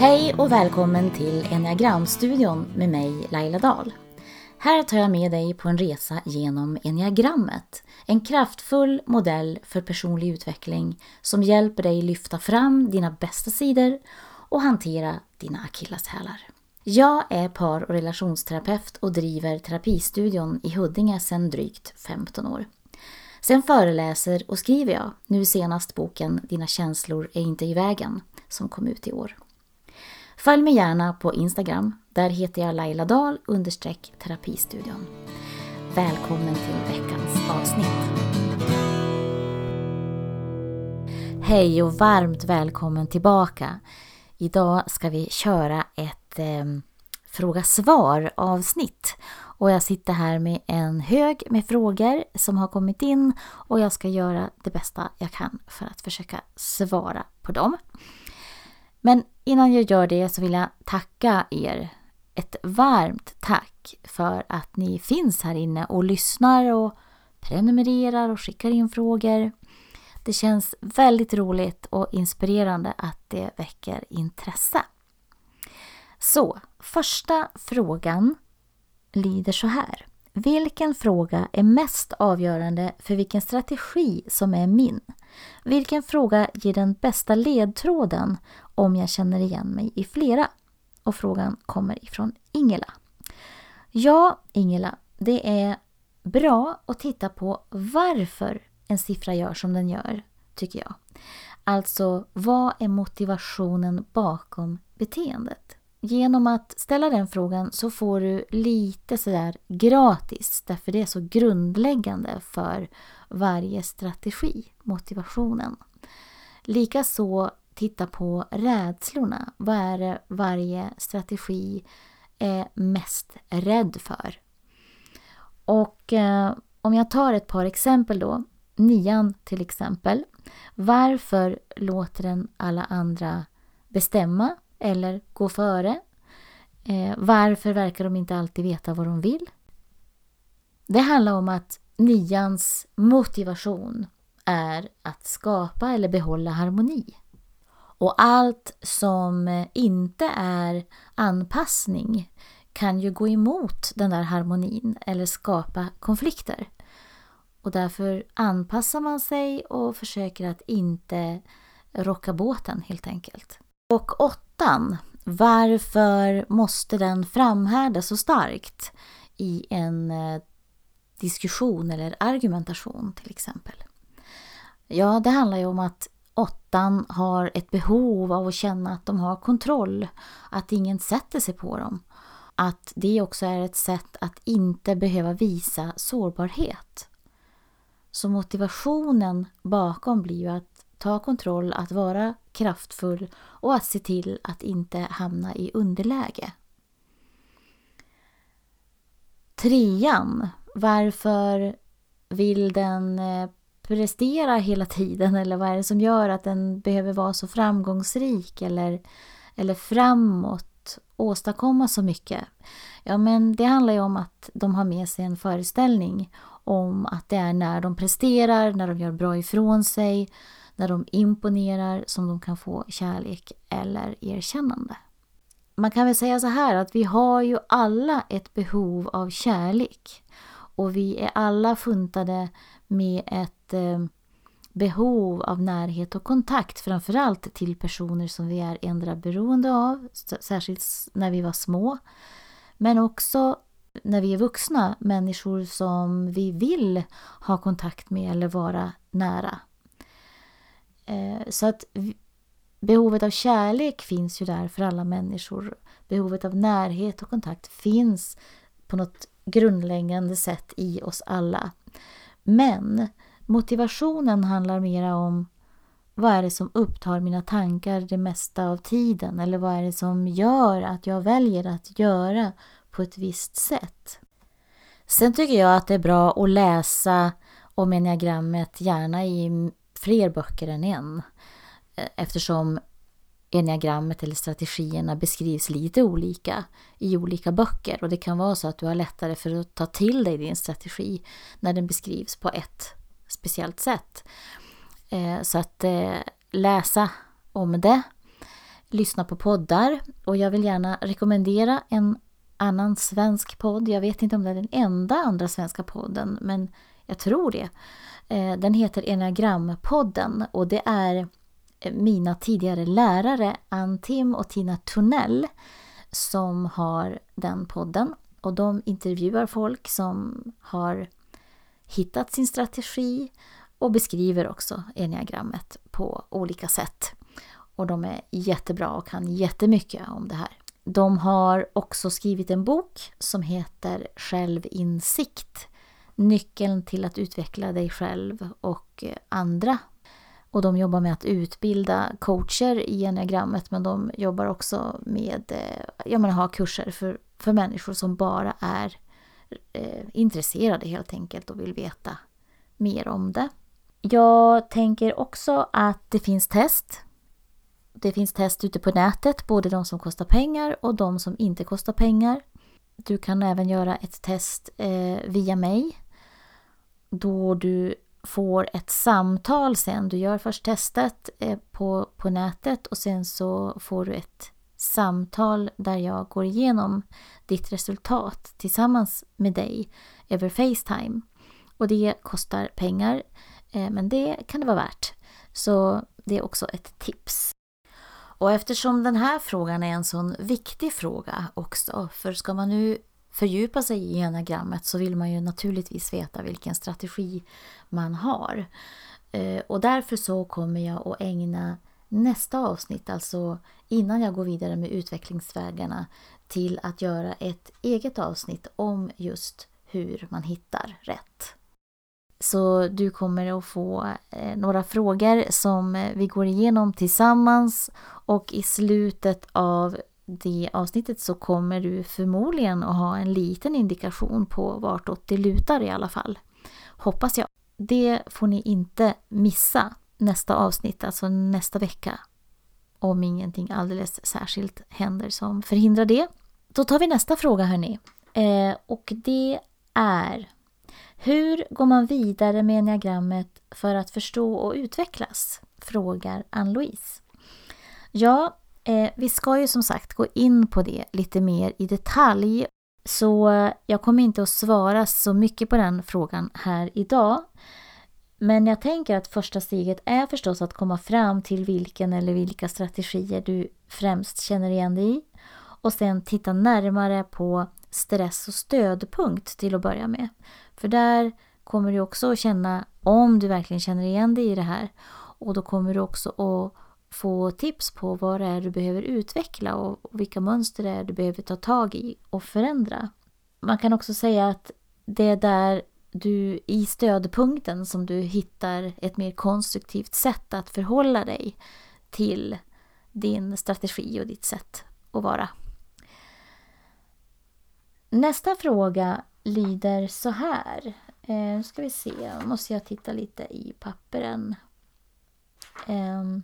Hej och välkommen till Enneagramstudion med mig Laila Dahl. Här tar jag med dig på en resa genom enneagrammet. En kraftfull modell för personlig utveckling som hjälper dig lyfta fram dina bästa sidor och hantera dina akilleshälar. Jag är par och relationsterapeut och driver terapistudion i Huddinge sedan drygt 15 år. Sen föreläser och skriver jag, nu senast boken Dina känslor är inte i vägen, som kom ut i år. Följ mig gärna på Instagram. Där heter jag Laila Dahl understreck terapistudion. Välkommen till veckans avsnitt. Hej och varmt välkommen tillbaka. Idag ska vi köra ett eh, fråga-svar avsnitt. Och jag sitter här med en hög med frågor som har kommit in och jag ska göra det bästa jag kan för att försöka svara på dem. Men innan jag gör det så vill jag tacka er. Ett varmt tack för att ni finns här inne och lyssnar och prenumererar och skickar in frågor. Det känns väldigt roligt och inspirerande att det väcker intresse. Så, första frågan lyder så här. Vilken fråga är mest avgörande för vilken strategi som är min? Vilken fråga ger den bästa ledtråden om jag känner igen mig i flera? Och frågan kommer ifrån Ingela. Ja, Ingela, det är bra att titta på varför en siffra gör som den gör, tycker jag. Alltså, vad är motivationen bakom beteendet? Genom att ställa den frågan så får du lite sådär gratis, därför det är så grundläggande för varje strategi, motivationen. Likaså titta på rädslorna. Vad är det varje strategi är mest rädd för? Och eh, om jag tar ett par exempel då. Nian till exempel. Varför låter den alla andra bestämma eller gå före? Eh, varför verkar de inte alltid veta vad de vill? Det handlar om att nians motivation är att skapa eller behålla harmoni. Och allt som inte är anpassning kan ju gå emot den där harmonin eller skapa konflikter. Och därför anpassar man sig och försöker att inte rocka båten helt enkelt. Och åttan, varför måste den framhärda så starkt i en eh, diskussion eller argumentation till exempel? Ja, det handlar ju om att åttan har ett behov av att känna att de har kontroll, att ingen sätter sig på dem. Att det också är ett sätt att inte behöva visa sårbarhet. Så motivationen bakom blir ju att ta kontroll, att vara kraftfull och att se till att inte hamna i underläge. Trean. Varför vill den eh, prestera hela tiden eller vad är det som gör att den behöver vara så framgångsrik eller, eller framåt, åstadkomma så mycket? Ja, men det handlar ju om att de har med sig en föreställning om att det är när de presterar, när de gör bra ifrån sig, när de imponerar som de kan få kärlek eller erkännande. Man kan väl säga så här att vi har ju alla ett behov av kärlek. Och vi är alla funtade med ett eh, behov av närhet och kontakt. Framförallt till personer som vi är ändra beroende av. Särskilt när vi var små. Men också när vi är vuxna. Människor som vi vill ha kontakt med eller vara nära. Eh, så att behovet av kärlek finns ju där för alla människor. Behovet av närhet och kontakt finns på något grundläggande sätt i oss alla. Men motivationen handlar mera om vad är det som upptar mina tankar det mesta av tiden? Eller vad är det som gör att jag väljer att göra på ett visst sätt? Sen tycker jag att det är bra att läsa om enneagrammet gärna i fler böcker än en. Eh, eftersom enneagrammet eller strategierna beskrivs lite olika i olika böcker. Och det kan vara så att du har lättare för att ta till dig din strategi när den beskrivs på ett speciellt sätt. Eh, så att eh, läsa om det lyssna på poddar och jag vill gärna rekommendera en annan svensk podd. Jag vet inte om det är den enda andra svenska podden men jag tror det. Eh, den heter Enagrampodden och det är eh, mina tidigare lärare Ann Tim och Tina Tunnell som har den podden. Och de intervjuar folk som har hittat sin strategi och beskriver också enneagrammet på olika sätt. Och de är jättebra och kan jättemycket om det här. De har också skrivit en bok som heter Självinsikt. Nyckeln till att utveckla dig själv och eh, andra. Och de jobbar med att utbilda coacher i enneagrammet men de jobbar också med eh, ja, ha kurser för, för människor som bara är eh, intresserade helt enkelt och vill veta mer om det. Jag tänker också att det finns test. Det finns test ute på nätet, både de som kostar pengar och de som inte kostar pengar. Du kan även göra ett test eh, via mig. Då du får ett samtal sen. Du gör först testet eh, på, på nätet och sen så får du ett samtal där jag går igenom ditt resultat tillsammans med dig över Facetime. Och det kostar pengar. Eh, men det kan det vara värt. Så det är också ett tips. Och eftersom den här frågan är en sån viktig fråga också, för ska man nu fördjupa sig i enagrammet så vill man ju naturligtvis veta vilken strategi man har. Eh, och därför så kommer jag att ägna nästa avsnitt, alltså innan jag går vidare med utvecklingsvägarna, till att göra ett eget avsnitt om just hur man hittar rätt. Så du kommer att få eh, några frågor som vi går igenom tillsammans och i slutet av det avsnittet så kommer du förmodligen att ha en liten indikation på vartåt det lutar i alla fall. Hoppas jag. Det får ni inte missa nästa avsnitt, alltså nästa vecka. Om ingenting alldeles särskilt händer som förhindrar det. Då tar vi nästa fråga hörni. Eh, och det är hur går man vidare med enneagrammet för att förstå och utvecklas? Frågar Ann-Louise. Ja, Eh, vi ska ju som sagt gå in på det lite mer i detalj. Så eh, jag kommer inte att svara så mycket på den frågan här idag. Men jag tänker att första steget är förstås att komma fram till vilken eller vilka strategier du främst känner igen dig i. Och sen titta närmare på stress och stödpunkt till att börja med. För där kommer du också att känna om du verkligen känner igen dig i det här. Och då kommer du också att få tips på vad det är du behöver utveckla och vilka mönster det är du behöver ta tag i och förändra. Man kan också säga att det är där du i stödpunkten som du hittar ett mer konstruktivt sätt att förhålla dig till din strategi och ditt sätt att vara. Nästa fråga lyder så här. Eh, nu ska vi se, måste jag titta lite i papperen. Ehm,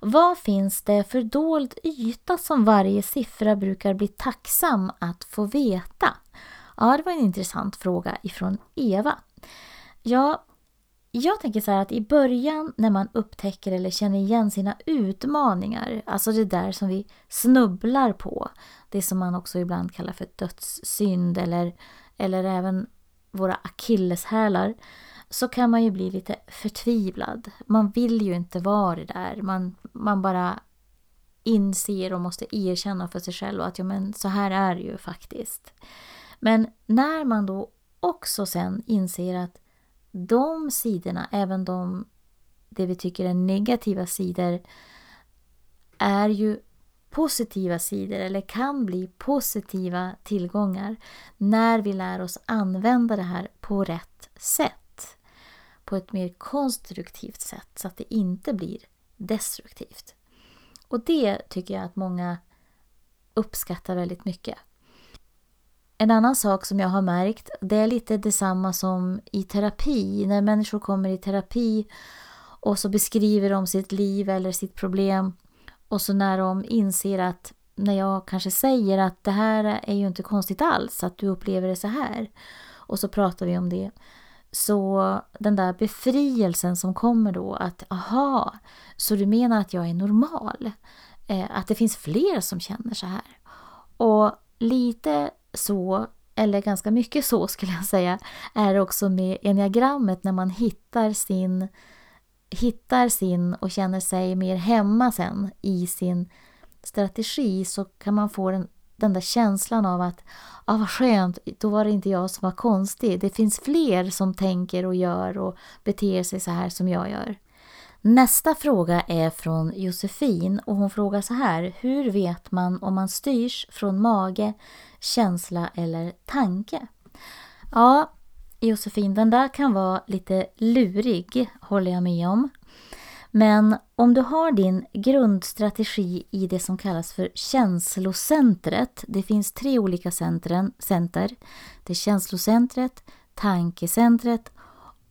vad finns det för dold yta som varje siffra brukar bli tacksam att få veta? Ja, det var en intressant fråga ifrån Eva. Ja, jag tänker så här att i början när man upptäcker eller känner igen sina utmaningar, alltså det där som vi snubblar på, det som man också ibland kallar för dödssynd eller, eller även våra akilleshälar, så kan man ju bli lite förtvivlad. Man vill ju inte vara det där. Man, man bara inser och måste erkänna för sig själv att ja, men så här är det ju faktiskt. Men när man då också sen inser att de sidorna, även de det vi tycker är negativa sidor, är ju positiva sidor eller kan bli positiva tillgångar när vi lär oss använda det här på rätt sätt. På ett mer konstruktivt sätt så att det inte blir destruktivt. Och det tycker jag att många uppskattar väldigt mycket. En annan sak som jag har märkt, det är lite detsamma som i terapi. När människor kommer i terapi och så beskriver de sitt liv eller sitt problem och så när de inser att när jag kanske säger att det här är ju inte konstigt alls att du upplever det så här och så pratar vi om det så den där befrielsen som kommer då att aha, så du menar att jag är normal? Eh, att det finns fler som känner så här. Och lite så, eller ganska mycket så skulle jag säga, är det också med enneagrammet när man hittar sin, hittar sin och känner sig mer hemma sen i sin strategi så kan man få den, den där känslan av att ah, vad skönt, då var det inte jag som var konstig. Det finns fler som tänker och gör och beter sig så här som jag gör. Nästa fråga är från Josefin och hon frågar så här. Hur vet man om man styrs från mage, känsla eller tanke? Ja, Josefin, den där kan vara lite lurig, håller jag med om. Men om du har din grundstrategi i det som kallas för känslocentret. Det finns tre olika centren, center. Det är känslocentret, tankecentret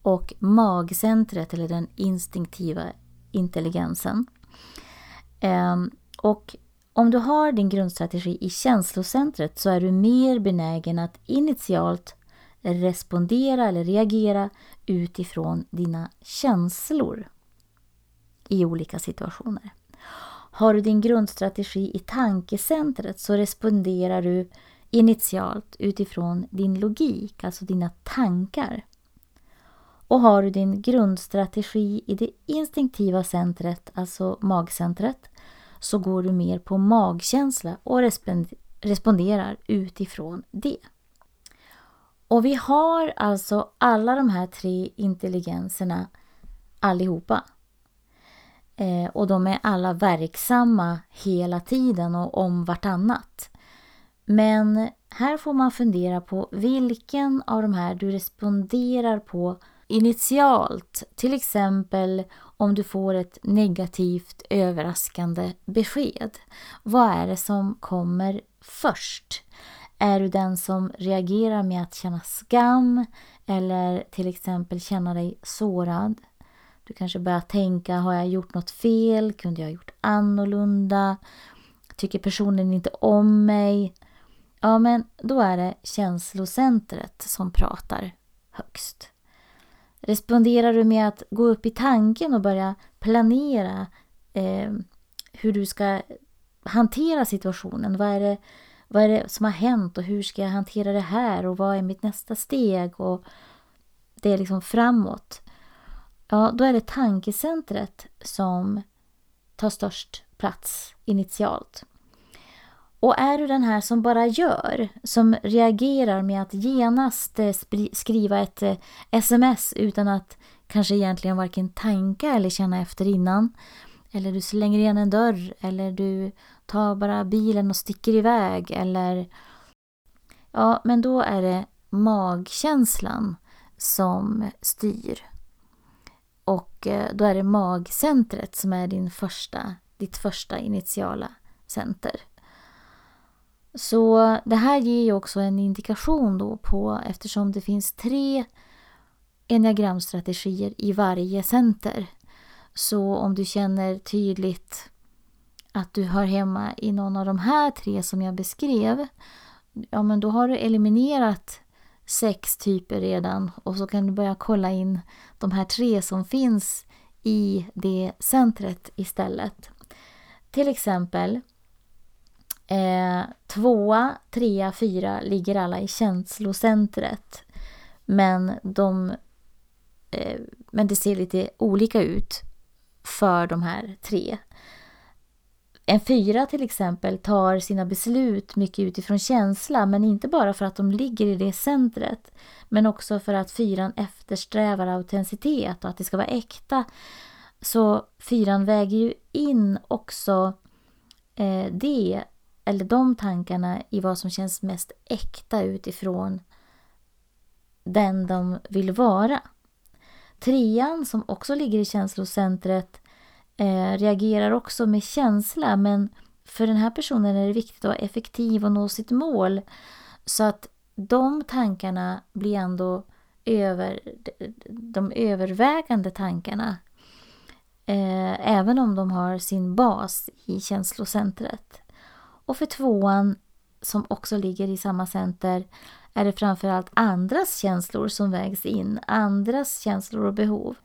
och magcentret eller den instinktiva intelligensen. Ehm, och om du har din grundstrategi i känslocentret så är du mer benägen att initialt respondera eller reagera utifrån dina känslor i olika situationer. Har du din grundstrategi i tankecentret så responderar du initialt utifrån din logik, alltså dina tankar. Och har du din grundstrategi i det instinktiva centret, alltså magcentret, så går du mer på magkänsla och responderar utifrån det. Och vi har alltså alla de här tre intelligenserna allihopa. Eh, och de är alla verksamma hela tiden och om vartannat. Men här får man fundera på vilken av de här du responderar på initialt. Till exempel om du får ett negativt överraskande besked. Vad är det som kommer först? Är du den som reagerar med att känna skam eller till exempel känna dig sårad? Du kanske börjar tänka, har jag gjort något fel? Kunde jag ha gjort annorlunda? Tycker personen inte om mig? Ja, men då är det känslocentret som pratar högst. Responderar du med att gå upp i tanken och börja planera eh, hur du ska hantera situationen? Vad är, det, vad är det som har hänt och hur ska jag hantera det här och vad är mitt nästa steg? Och det är liksom framåt. Ja, då är det tankecentret som tar störst plats initialt. Och är du den här som bara gör, som reagerar med att genast eh, skriva ett eh, sms utan att kanske egentligen varken tanka eller känna efter innan. Eller du slänger igen en dörr eller du tar bara bilen och sticker iväg eller... Ja, men då är det magkänslan som styr. Och eh, då är det magcentret som är din första, ditt första initiala center. Så det här ger ju också en indikation då på, eftersom det finns tre enneagramstrategier i varje center. Så om du känner tydligt att du hör hemma i någon av de här tre som jag beskrev, ja men då har du eliminerat sex typer redan och så kan du börja kolla in de här tre som finns i det centret istället. Till exempel eh, tvåa, trea, fyra ligger alla i känslocentret. Men, de, eh, men det ser lite olika ut för de här tre. En fyra till exempel tar sina beslut mycket utifrån känsla men inte bara för att de ligger i det centret men också för att fyran eftersträvar autenticitet och att det ska vara äkta. Så fyran väger ju in också eh, det, eller de tankarna i vad som känns mest äkta utifrån den de vill vara. Trean som också ligger i känslocentret eh, reagerar också med känsla men för den här personen är det viktigt att vara effektiv och nå sitt mål. Så att de tankarna blir ändå över, de övervägande tankarna. Eh, även om de har sin bas i känslocentret. Och för tvåan, som också ligger i samma center, är det framförallt andras känslor som vägs in, andras känslor och behov.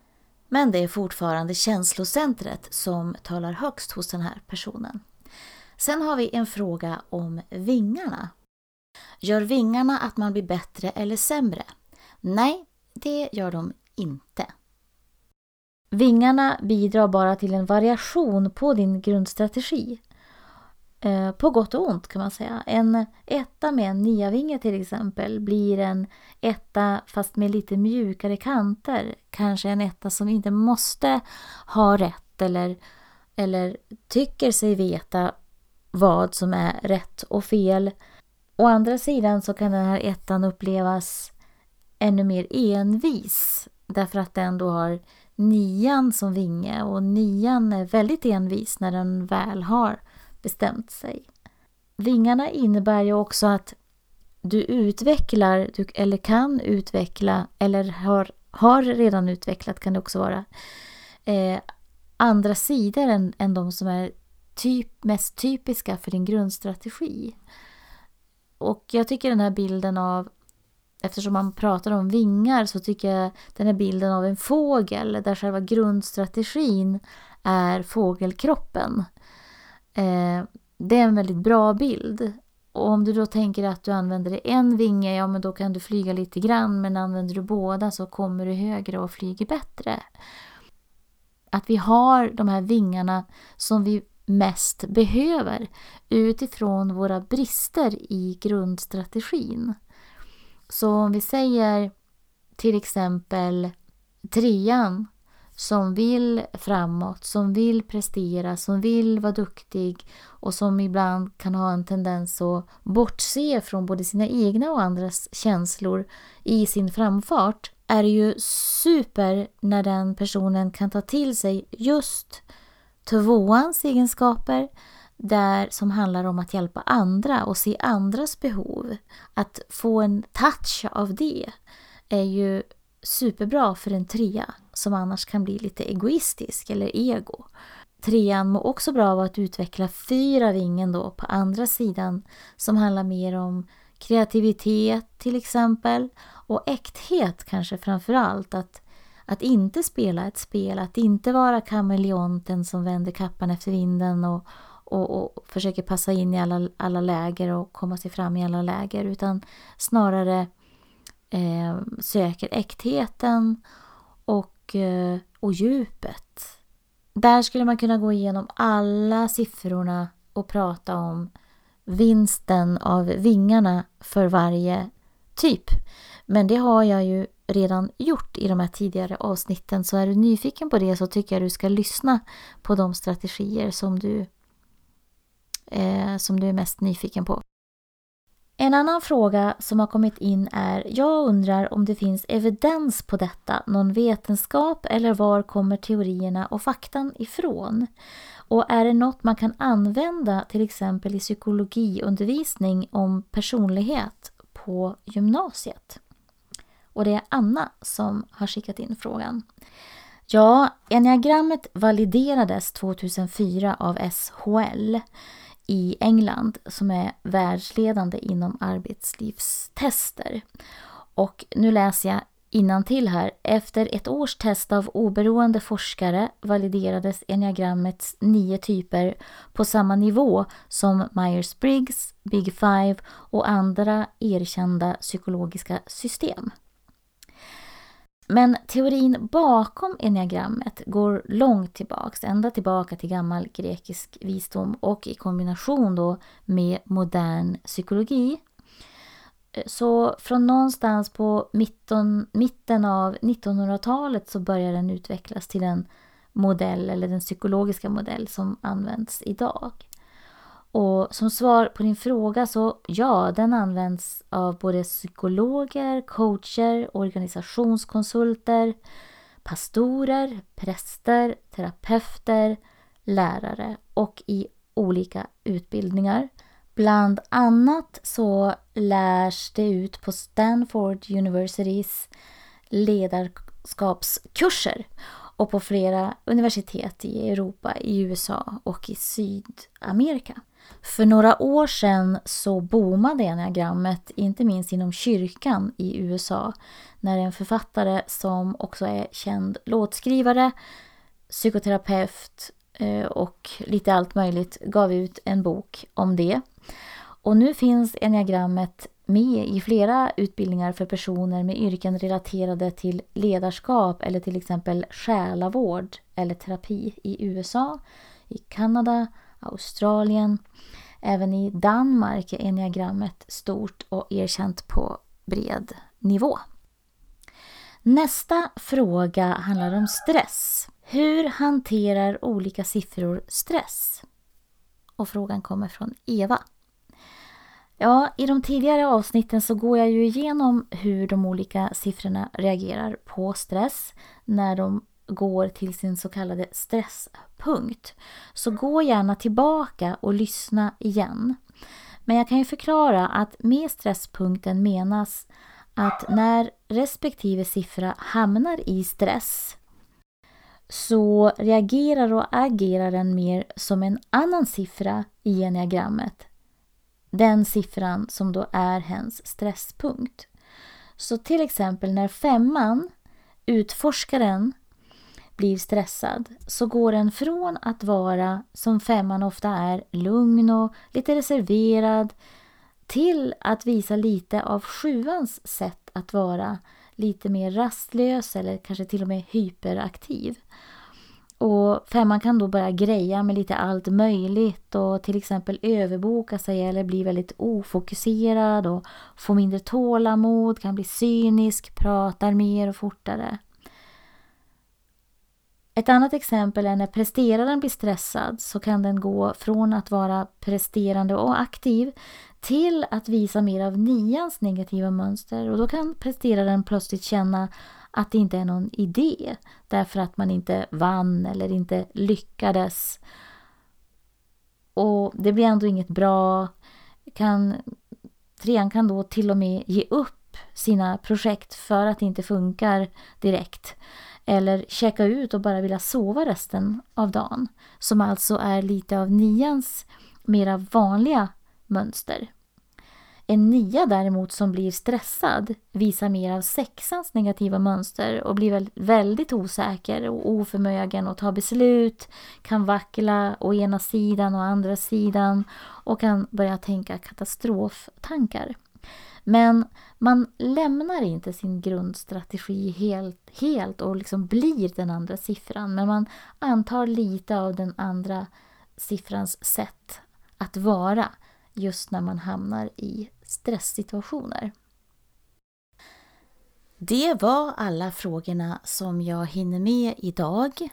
Men det är fortfarande känslocentret som talar högst hos den här personen. Sen har vi en fråga om vingarna. Gör vingarna att man blir bättre eller sämre? Nej, det gör de inte. Vingarna bidrar bara till en variation på din grundstrategi. Eh, på gott och ont kan man säga. En etta med en niavinge till exempel blir en etta fast med lite mjukare kanter. Kanske en etta som inte måste ha rätt eller, eller tycker sig veta vad som är rätt och fel. Å andra sidan så kan den här ettan upplevas ännu mer envis därför att den då har nian som vinge och nian är väldigt envis när den väl har bestämt sig. Vingarna innebär ju också att du utvecklar, du, eller kan utveckla, eller har, har redan utvecklat kan det också vara, eh, andra sidor än, än de som är typ, mest typiska för din grundstrategi. Och jag tycker den här bilden av, eftersom man pratar om vingar så tycker jag den här bilden av en fågel där själva grundstrategin är fågelkroppen. Eh, det är en väldigt bra bild. Och om du då tänker att du använder en vinge, ja men då kan du flyga lite grann. Men använder du båda så kommer du högre och flyger bättre. Att vi har de här vingarna som vi mest behöver utifrån våra brister i grundstrategin. Så om vi säger till exempel trean som vill framåt, som vill prestera, som vill vara duktig och som ibland kan ha en tendens att bortse från både sina egna och andras känslor i sin framfart är det ju super när den personen kan ta till sig just tvåans egenskaper där, som handlar om att hjälpa andra och se andras behov. Att få en touch av det är ju superbra för en trea som annars kan bli lite egoistisk eller ego. Trean mår också bra av att utveckla fyra vingen då på andra sidan som handlar mer om kreativitet till exempel och äkthet kanske framför allt. Att, att inte spela ett spel, att inte vara kameleonten som vänder kappan efter vinden och, och, och försöker passa in i alla, alla läger och komma sig fram i alla läger utan snarare eh, söker äktheten och, eh, och djupet. Där skulle man kunna gå igenom alla siffrorna och prata om vinsten av vingarna för varje typ. Men det har jag ju redan gjort i de här tidigare avsnitten så är du nyfiken på det så tycker jag du ska lyssna på de strategier som du, eh, som du är mest nyfiken på. En annan fråga som har kommit in är Jag undrar om det finns evidens på detta, någon vetenskap eller var kommer teorierna och faktan ifrån? Och är det något man kan använda till exempel i psykologiundervisning om personlighet på gymnasiet? Och det är Anna som har skickat in frågan. Ja, enneagrammet validerades 2004 av SHL i England som är världsledande inom arbetslivstester. Och nu läser jag till här. Efter ett års test av oberoende forskare validerades enneagrammets nio typer på samma nivå som Myers-Briggs, Big Five och andra erkända psykologiska system. Men teorin bakom enneagrammet går långt tillbaks, ända tillbaka till gammal grekisk visdom och i kombination då med modern psykologi. Så från någonstans på mitten, mitten av 1900-talet så börjar den utvecklas till den modell eller den psykologiska modell som används idag. Och som svar på din fråga så ja, den används av både psykologer, coacher, organisationskonsulter, pastorer, präster, terapeuter, lärare och i olika utbildningar. Bland annat så lärs det ut på Stanford Universitys ledarskapskurser och på flera universitet i Europa, i USA och i Sydamerika. För några år sedan så boomade enneagrammet, inte minst inom kyrkan i USA, när en författare som också är känd låtskrivare, psykoterapeut eh, och lite allt möjligt gav ut en bok om det. Och nu finns enneagrammet med i flera utbildningar för personer med yrken relaterade till ledarskap eller till exempel själavård eller terapi i USA, i Kanada, Australien. Även i Danmark är enneagrammet stort och erkänt på bred nivå. Nästa fråga handlar om stress. Hur hanterar olika siffror stress? Och frågan kommer från Eva. Ja, i de tidigare avsnitten så går jag ju igenom hur de olika siffrorna reagerar på stress när de går till sin så kallade stresspunkt. Så gå gärna tillbaka och lyssna igen. Men jag kan ju förklara att med stresspunkten menas att när respektive siffra hamnar i stress så reagerar och agerar den mer som en annan siffra i enneagrammet. Den siffran som då är hens stresspunkt. Så till exempel när femman, utforskaren, blir stressad så går den från att vara, som femman ofta är, lugn och lite reserverad till att visa lite av sjuans sätt att vara lite mer rastlös eller kanske till och med hyperaktiv. Och femman kan då börja greja med lite allt möjligt och till exempel överboka sig eller bli väldigt ofokuserad och få mindre tålamod, kan bli cynisk, pratar mer och fortare. Ett annat exempel är när presteraren blir stressad så kan den gå från att vara presterande och aktiv till att visa mer av nians negativa mönster och då kan presteraren plötsligt känna att det inte är någon idé därför att man inte vann eller inte lyckades. Och det blir ändå inget bra. Kan, trean kan då till och med ge upp sina projekt för att det inte funkar direkt. Eller checka ut och bara vilja sova resten av dagen. Som alltså är lite av nians mera vanliga mönster. En nia däremot som blir stressad visar mer av sexans negativa mönster och blir väldigt osäker och oförmögen att ta beslut, kan vackla å ena sidan och andra sidan och kan börja tänka katastroftankar. Men man lämnar inte sin grundstrategi helt, helt och liksom blir den andra siffran. Men man antar lite av den andra siffrans sätt att vara just när man hamnar i stresssituationer. Det var alla frågorna som jag hinner med idag.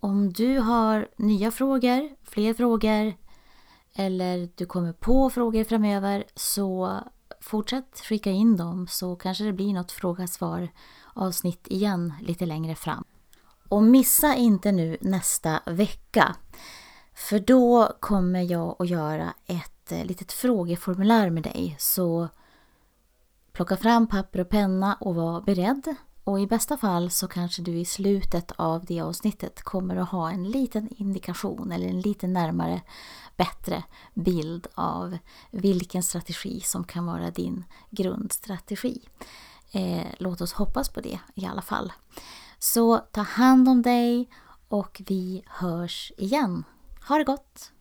Om du har nya frågor, fler frågor eller du kommer på frågor framöver så fortsätt skicka in dem så kanske det blir något fråga-svar avsnitt igen lite längre fram. Och missa inte nu nästa vecka. För då kommer jag att göra ett eh, litet frågeformulär med dig. Så plocka fram papper och penna och var beredd. Och i bästa fall så kanske du i slutet av det avsnittet kommer att ha en liten indikation eller en lite närmare bättre bild av vilken strategi som kan vara din grundstrategi. Eh, låt oss hoppas på det i alla fall. Så ta hand om dig och vi hörs igen. Ha det gott!